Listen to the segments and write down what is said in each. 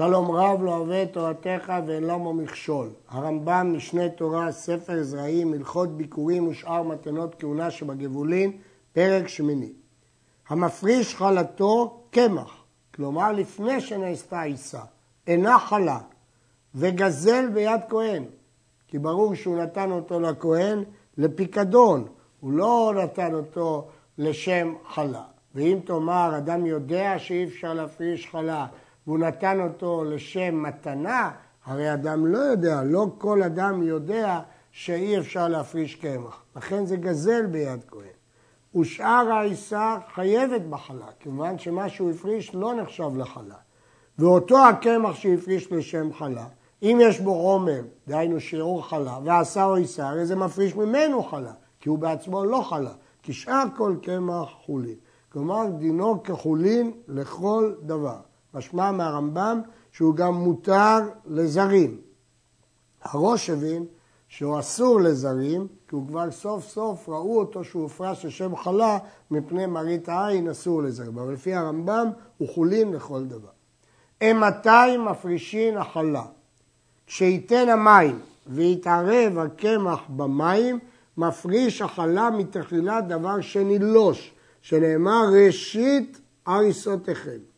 שלום רב לא אוהב את תורתך ואין למה מכשול. הרמב"ם, משנה תורה, ספר זרעים, הלכות ביקורים ושאר מתנות כהונה שבגבולין, פרק שמיני. המפריש חלתו קמח, כלומר לפני שנעשתה עיסה, אינה חלה, וגזל ביד כהן, כי ברור שהוא נתן אותו לכהן לפיקדון, הוא לא נתן אותו לשם חלה. ואם תאמר, אדם יודע שאי אפשר להפריש חלה והוא נתן אותו לשם מתנה, הרי אדם לא יודע, לא כל אדם יודע שאי אפשר להפריש קמח. לכן זה גזל ביד כהן. ושאר העיסה חייבת בחלה, כיוון שמה שהוא הפריש לא נחשב לחלה. ואותו הקמח שהפריש לשם חלה, אם יש בו עומר, דהיינו שיעור חלה, ועשה או עיסה, הרי זה מפריש ממנו חלה, כי הוא בעצמו לא חלה, כי שאר כל קמח חולין. כלומר, דינו כחולין לכל דבר. משמע מהרמב"ם שהוא גם מותר לזרים. הראש הבין שהוא אסור לזרים, כי הוא כבר סוף סוף ראו אותו שהוא הופרש לשם חלה מפני מראית העין אסור לזרים. אבל לפי הרמב"ם הוא חולין לכל דבר. אימתי מפרישין החלה? כשייתן המים ויתערב הקמח במים, מפריש החלה מתחילת דבר שנילוש, שנאמר ראשית הריסותיכם.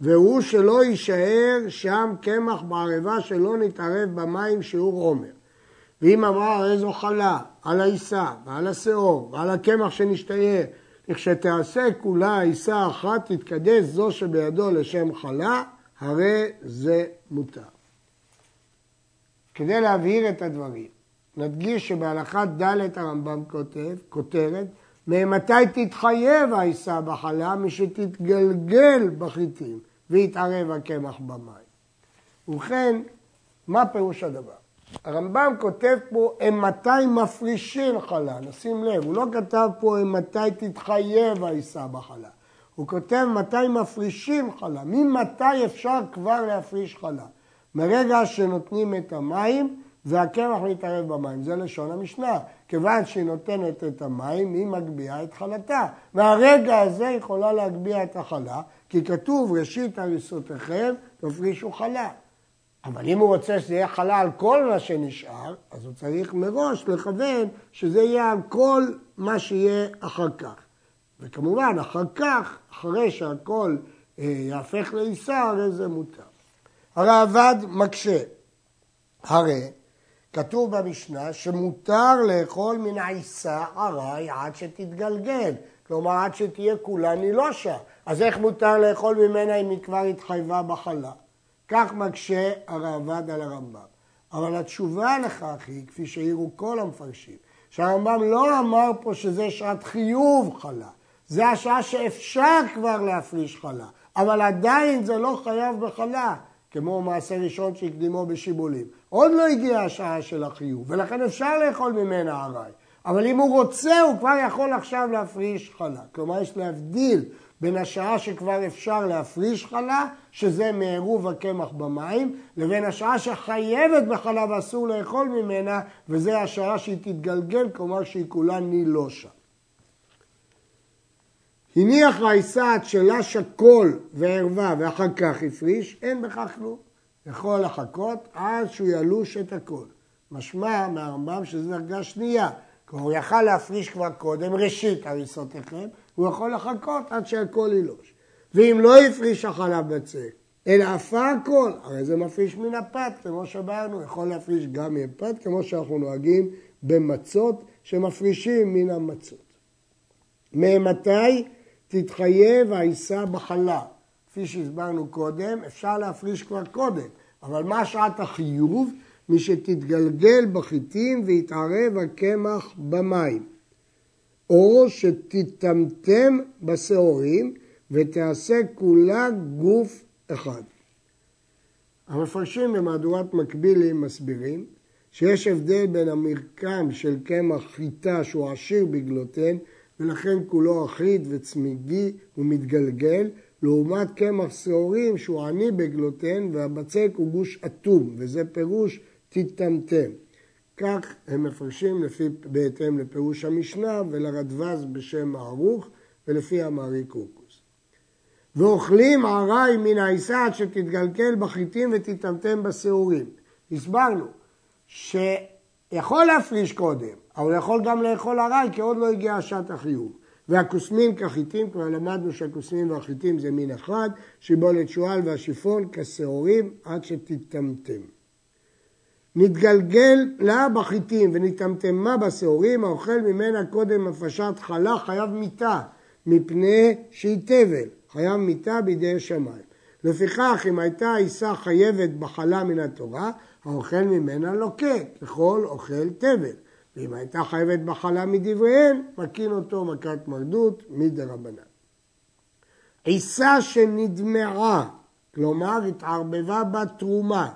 והוא שלא יישאר שם קמח בערבה שלא נתערב במים שיעור עומר. ואם אמר הרי זו חלה על העיסה ועל השאור ועל הקמח שנשתייר, לכשתעשה כולה עיסה אחת תתקדש זו שבידו לשם חלה, הרי זה מותר. כדי להבהיר את הדברים, נדגיש שבהלכת ד' הרמב"ם כותב, כותרת, ממתי תתחייב העיסה בחלה? משתתגלגל בחיטים. ויתערב הקמח במים. ובכן, מה פירוש הדבר? הרמב"ם כותב פה, הם מתי מפרישים חלה, נשים לב, הוא לא כתב פה הם מתי תתחייב העיסה בחלה, הוא כותב מתי מפרישים חלה, ממתי אפשר כבר להפריש חלה, מרגע שנותנים את המים והקמח מתערב במים, זה לשון המשנה, כיוון שהיא נותנת את המים, היא מגביהה את חלתה, והרגע הזה יכולה להגביה את החלה, כי כתוב ראשית הריסותיכם תפרישו חלה. אבל אם הוא רוצה שזה יהיה חלה על כל מה שנשאר, אז הוא צריך מראש לכוון שזה יהיה על כל מה שיהיה אחר כך. וכמובן, אחר כך, אחרי שהכל אה, יהפך לעיסה, הרי זה מותר. הראב"ד מקשה. הרי כתוב במשנה שמותר לאכול מן העיסה ארעי עד שתתגלגל. כלומר, עד שתהיה כולה נילושה. אז איך מותר לאכול ממנה אם היא כבר התחייבה בחלה? כך מקשה הראב"ד על הרמב"ם. אבל התשובה לכך היא, כפי שהעירו כל המפרשים, שהרמב"ם לא אמר פה שזה שעת חיוב חלה, זה השעה שאפשר כבר להפריש חלה, אבל עדיין זה לא חייב בחלה, כמו מעשה ראשון שהקדימו בשיבולים. עוד לא הגיעה השעה של החיוב, ולכן אפשר לאכול ממנה ארעי. אבל אם הוא רוצה, הוא כבר יכול עכשיו להפריש חלה. כלומר, יש להבדיל בין השעה שכבר אפשר להפריש חלה, שזה מעירוב הקמח במים, לבין השעה שחייבת בחלה ואסור לאכול ממנה, וזה השעה שהיא תתגלגל, כלומר שהיא כולה נילושה. הניח העיסה עד שלש הכל וערווה ואחר כך הפריש, אין בכך כלום. יכול לחכות עד שהוא ילוש את הכל. משמע מהרמב"ם שזו דרגה שנייה. כלומר, הוא יכל להפריש כבר קודם, ראשית הריסותיכם, הוא יכול לחכות עד שהכל ילוש. ואם לא הפריש החלב בצק, אלא עפה הכל, הרי זה מפריש מן הפת, כמו שאמרנו, יכול להפריש גם מפת, כמו שאנחנו נוהגים במצות, שמפרישים מן המצות. ממתי תתחייב העיסה בחלה? כפי שהסברנו קודם, אפשר להפריש כבר קודם, אבל מה שעת החיוב? משתתגלגל בחיטים ויתערב הקמח במים. או שתטמטם בשעורים ותעשה כולה גוף אחד. המפרשים במהדורת מקבילים מסבירים שיש הבדל בין המרקם של קמח חיטה שהוא עשיר בגלוטן ולכן כולו אחיד וצמיגי ומתגלגל לעומת קמח שעורים שהוא עני בגלוטן והבצק הוא גוש אטום וזה פירוש תטמטם. כך הם מפרשים לפי, בהתאם לפירוש המשנה ולרדווז בשם מערוך ולפי המערי קורקוס. ואוכלים עראי מן העיסה עד שתתגלגל בחיטים ותטמטם בשעורים. הסברנו שיכול להפריש קודם, אבל יכול גם לאכול עראי כי עוד לא הגיעה שעת החיוב. והכוסמים כחיטים, כבר למדנו שהכוסמים והחיטים זה מין אחד, שיבולת שועל והשיפון כשעורים עד שתטמטם. נתגלגל לה בחיטים ונטמטמה בשעורים, האוכל ממנה קודם הפשט חלה חייב מיתה, מפני שהיא תבל, חייב מיתה בידי שמיים. לפיכך, אם הייתה עיסה חייבת בחלה מן התורה, האוכל ממנה לוקה, ככל אוכל תבל. ואם הייתה חייבת בחלה מדבריהן, מקין אותו מכת מרדות מדרבנן. עיסה שנדמעה, כלומר התערבבה בה תרומה,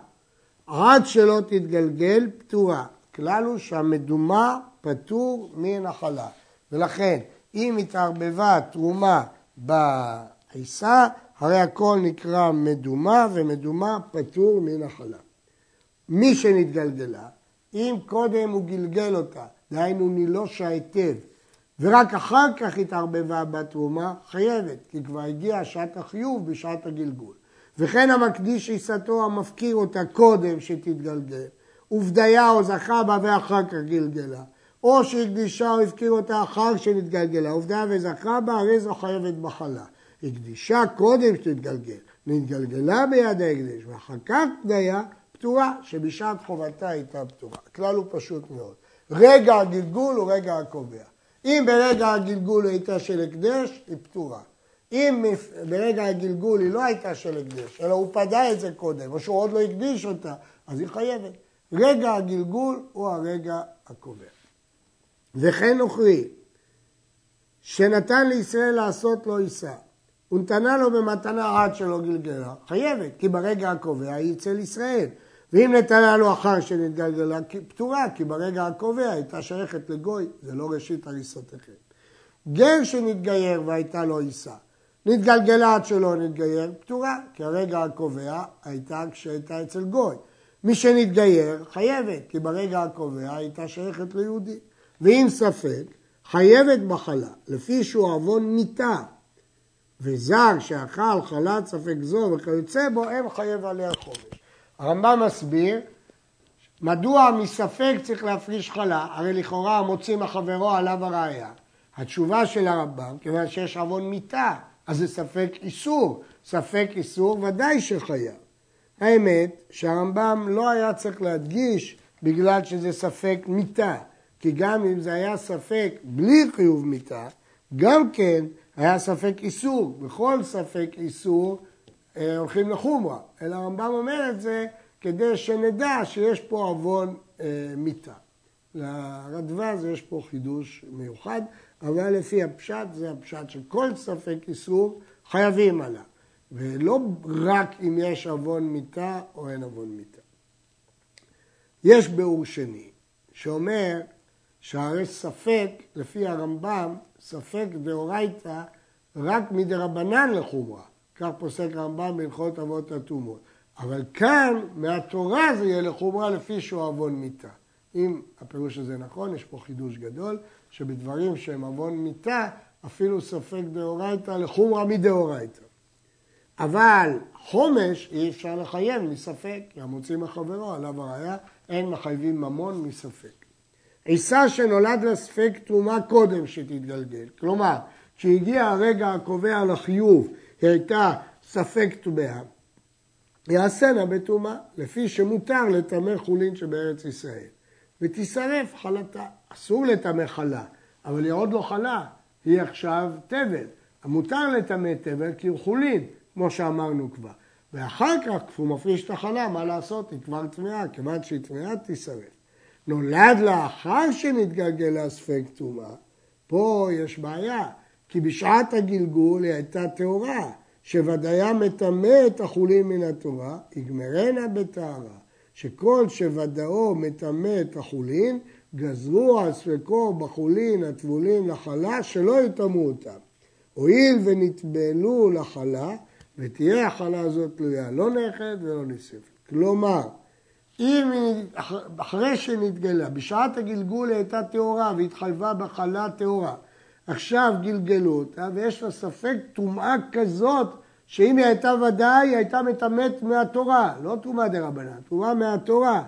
עד שלא תתגלגל, פטורה. כלל הוא שהמדומה פטור מן החלה. ולכן, אם התערבבה תרומה בעיסה, הרי הכל נקרא מדומה, ומדומה פטור מן החלה. מי שנתגלגלה, אם קודם הוא גלגל אותה, דהיינו נילושה היטב, ורק אחר כך התערבבה בתרומה, חייבת, כי כבר הגיעה שעת החיוב בשעת הגלגול. וכן המקדיש עיסתו המפקיר אותה קודם שתתגלגל, ובדיה או זכה בה ואחר כך גלגלה, או שהקדישה או הפקיר אותה אחר שנתגלגלה, עובדה וזכה בה, הרי זו חייבת מחלה. הקדישה קודם שתתגלגל, נתגלגלה ביד ההקדש, ואחר כך בדיה פטורה, שבשעת חובתה הייתה פטורה. הכלל הוא פשוט מאוד. רגע הגלגול הוא רגע הקובע. אם ברגע הגלגול הייתה של הקדש, היא פטורה. אם ברגע הגלגול היא לא הייתה של הקדש, אלא הוא פדה את זה קודם, או שהוא עוד לא הקדיש אותה, אז היא חייבת. רגע הגלגול הוא הרגע הקובע. וכן נוכרי, שנתן לישראל לעשות לא יישא, ונתנה לו במתנה עד שלא גלגלה, חייבת, כי ברגע הקובע היא אצל ישראל. ואם נתנה לו אחר שנתגלגלה, פטורה, כי ברגע הקובע הייתה שייכת לגוי, זה לא ראשית הריסותיכם. גר שנתגייר והייתה לו עיסה, נתגלגלה עד שלא נתגייר, פטורה, כי הרגע הקובע הייתה כשהייתה אצל גוי. מי שנתגייר, חייבת, כי ברגע הקובע הייתה שייכת ליהודי. ואם ספק, חייבת מחלה, לפי שהוא עוון מיתה. וזר שאכל חלת ספק זו וכיוצא בו, אין חייב עליה חומש. הרמב"ם מסביר מדוע מספק צריך להפריש חלה, הרי לכאורה מוציא מחברו עליו הראייה. התשובה של הרמב"ם, כיוון שיש עוון מיתה, אז זה ספק איסור. ספק איסור ודאי שחייב. האמת שהרמב"ם לא היה צריך להדגיש בגלל שזה ספק מיתה, כי גם אם זה היה ספק בלי חיוב מיתה, גם כן היה ספק איסור. בכל ספק איסור אה, הולכים לחומרה, אלא הרמב"ם אומר את זה כדי שנדע שיש פה עוון אה, מיתה. לרדב"ז יש פה חידוש מיוחד, אבל לפי הפשט זה הפשט שכל ספק איסור חייבים עליו, ולא רק אם יש עוון מיתה או אין עוון מיתה. יש ביאור שני שאומר שהרי ספק, לפי הרמב"ם, ספק דאורייתא רק מדרבנן לחומרה. כך פוסק רמב"ם בהלכות אבות הטומאות. אבל כאן, מהתורה זה יהיה לחומרה לפי שהוא עוון מיתה. אם הפירוש הזה נכון, יש פה חידוש גדול, שבדברים שהם עוון מיתה, אפילו ספק דאורייתא לחומרה מדאורייתא. אבל חומש אי אפשר לחייב מספק, כי המוציא מחברו עליו הראייה, אין מחייבים ממון מספק. עיסה שנולד לה ספק תרומה קודם שתתגלגל, כלומר, כשהגיע הרגע הקובע לחיוב היא הייתה ספק טומאה, יעשנה בטומאה, לפי שמותר לטמא חולין שבארץ ישראל. ותישרף חלתה. אסור לטמא חלה, אבל היא עוד לא חלה, היא עכשיו תבל. מותר לטמא תבל כי הוא חולין, כמו שאמרנו כבר. ואחר כך, כשהוא מפריש את החלה, מה לעשות? היא כבר טמאה, כיוון שהיא טמאה, תישרף. נולד לאחר שנתגלגלה ספק טומאה, פה יש בעיה. כי בשעת הגלגול היא הייתה טהורה, שוודאיה מטמא את החולין מן התורה, יגמרנה בטהרה, שכל שוודאו מטמא את החולין, גזרו על ספקו בחולין הטבולים לחלה, שלא יטמאו אותם. הואיל ונטבלו לחלה, ותהיה החלה הזאת תלויה לא נכד ולא נשרפת. כלומר, אם אחרי שנתגלה, בשעת הגלגול הייתה טהורה והתחייבה בחלה טהורה, עכשיו גלגלו אותה ויש לה ספק טומאה כזאת שאם היא הייתה ודאי, היא הייתה מטמאת מהתורה, לא תרומה רבנן, תרומה מהתורה.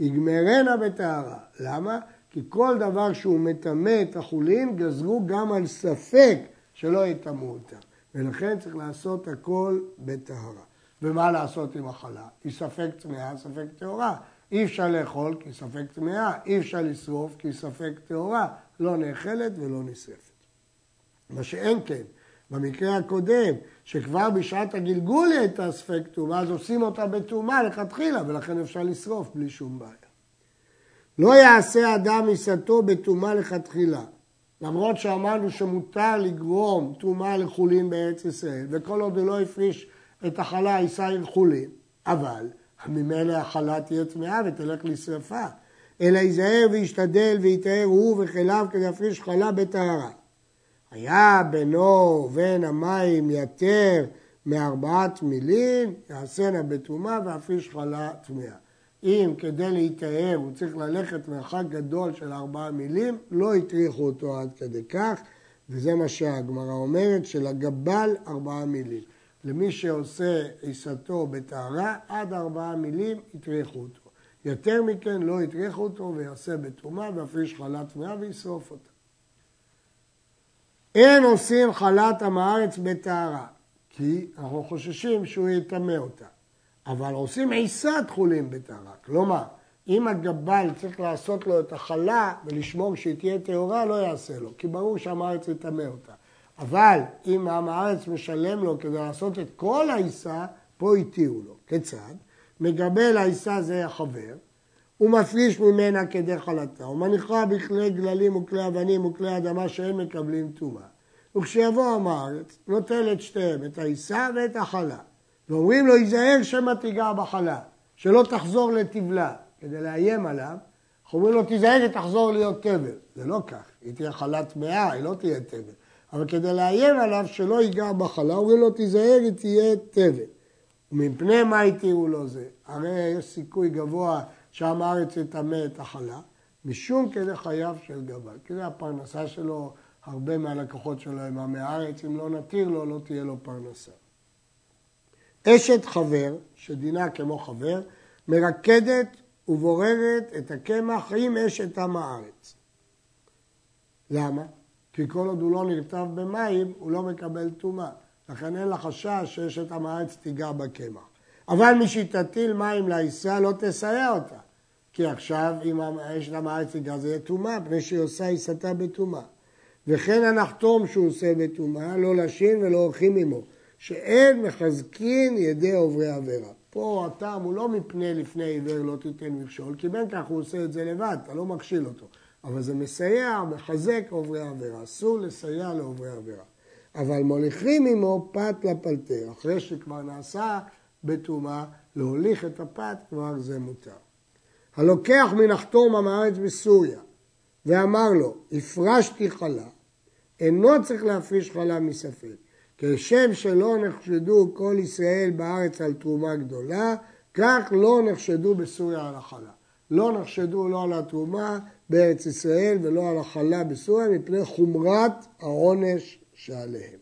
יגמרנה בטהרה. למה? כי כל דבר שהוא מטמא את החולין, גזרו גם על ספק שלא יטמאו אותם. ולכן צריך לעשות הכל בטהרה. ומה לעשות עם החלה? היא ספק טמאה, ספק טהורה. אי אפשר לאכול כי ספק טמאה, אי אפשר לשרוף כי ספק טהורה, לא נאכלת ולא נשרפת. מה שאין כן, במקרה הקודם, שכבר בשעת הגלגול היא הייתה ספק טומאה, אז עושים אותה בטומאה לכתחילה, ולכן אפשר לשרוף בלי שום בעיה. לא יעשה אדם עיסתו בטומאה לכתחילה, למרות שאמרנו שמותר לגרום טומאה לחולין בארץ ישראל, וכל עוד הוא לא הפריש את החלה, יישא עם חולין, אבל ממילא החלה תהיה טמאה ותלך לשרפה, אלא ייזהר וישתדל ויטהר הוא וכליו כדי להפריש חלה בטהרה. היה בינו ובין המים יתר מארבעת מילין, יעשנה בטומאה ואפריש חלה טמאה. אם כדי להיטהר הוא צריך ללכת מרחק גדול של ארבעה מילים, לא הטריחו אותו עד כדי כך, וזה מה שהגמרא אומרת, שלגבל ארבעה מילים. למי שעושה עיסתו בטהרה, עד ארבעה מילים הטריחו אותו. יותר מכן לא הטריחו אותו ויעשה בטומאה ויפריש חלה טמאה וישרוף אותה. אין עושים חלת עם הארץ בטהרה, כי אנחנו חוששים שהוא יטמא אותה. אבל עושים עיסת חולים בטהרה. כלומר, אם הגבל צריך לעשות לו את החלה ולשמור שהיא תהיה טהורה, לא יעשה לו, כי ברור שעם הארץ יטמא אותה. אבל אם עם הארץ משלם לו כדי לעשות את כל העיסה, פה התירו לו. כיצד? מגבל העיסה זה החבר, הוא מפריש ממנה כדי חלתה, הוא מניחה בכלי גללים וכלי אבנים וכלי אדמה שאין מקבלים טומאה. וכשיבוא עם הארץ, נוטל את שתיהם, את העיסה ואת החלה. ואומרים לו, ייזהר שמא תיגע בחלה, שלא תחזור לטבלה, כדי לאיים עליו. אומרים לו, תיזהר, תחזור להיות תבל. זה לא כך, היא תהיה חלה טמאה, היא לא תהיה תבל. אבל כדי לאיים עליו שלא ייגע בחלה, אומרים לו, תיזהר, היא תהיה תבל. ומפני מה התירו לו זה? הרי יש סיכוי גבוה שעם הארץ יטמא את החלה, משום כדי חייו של גבל. כי זה הפרנסה שלו, הרבה מהלקוחות שלו הם עמי הארץ, אם לא נתיר לו, לא תהיה לו פרנסה. אשת חבר, שדינה כמו חבר, מרקדת ובוררת את הקמח עם אשת עם הארץ. למה? כי כל עוד הוא לא נרטב במים, הוא לא מקבל טומאה. לכן אין לה חשש שאשת עם הארץ תיגע בקמח. אבל מי שתטיל מים לעיסה לא תסייע אותה. כי עכשיו אם אשת עם הארץ תיגע זה יהיה טומאה, מפני שהיא עושה עיסתה בטומאה. וכן הנחתום שהוא עושה בטומאה, לא לשין ולא הולכים עמו. שאין מחזקין ידי עוברי עבירה. פה הטעם הוא לא מפני לפני עיוור לא תיתן מכשול, כי בין כך הוא עושה את זה לבד, אתה לא מכשיל אותו. אבל זה מסייע, מחזק עוברי עבירה. אסור לסייע לעוברי עבירה. אבל מוליכים עמו פת לפלטר. אחרי שכבר נעשה בטומאה, להוליך את הפת כבר זה מותר. הלוקח מנחתום עם הארץ בסוריה ואמר לו, הפרשתי חלה, אינו צריך להפריש חלה מספק. כשם שלא נחשדו כל ישראל בארץ על תרומה גדולה, כך לא נחשדו בסוריה על החלה. לא נחשדו לא על התרומה בארץ ישראל ולא על החלה בסוריה מפני חומרת העונש שעליהם.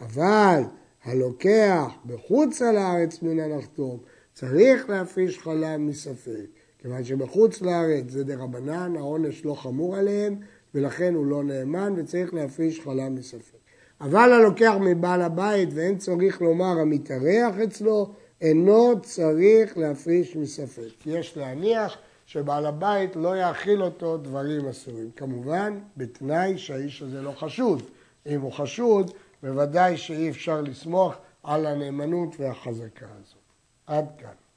אבל הלוקח בחוץ על הארץ מן הנחתום צריך להפריש חלה מספק. כיוון שבחוץ לארץ זה דרבנן, העונש לא חמור עליהם ולכן הוא לא נאמן וצריך להפריש חלה מספק. אבל הלוקח מבעל הבית ואין צריך לומר המתארח אצלו, אינו צריך להפריש מספק. יש להניח שבעל הבית לא יאכיל אותו דברים אסורים. כמובן, בתנאי שהאיש הזה לא חשוד. אם הוא חשוד, בוודאי שאי אפשר לסמוך על הנאמנות והחזקה הזאת. עד כאן.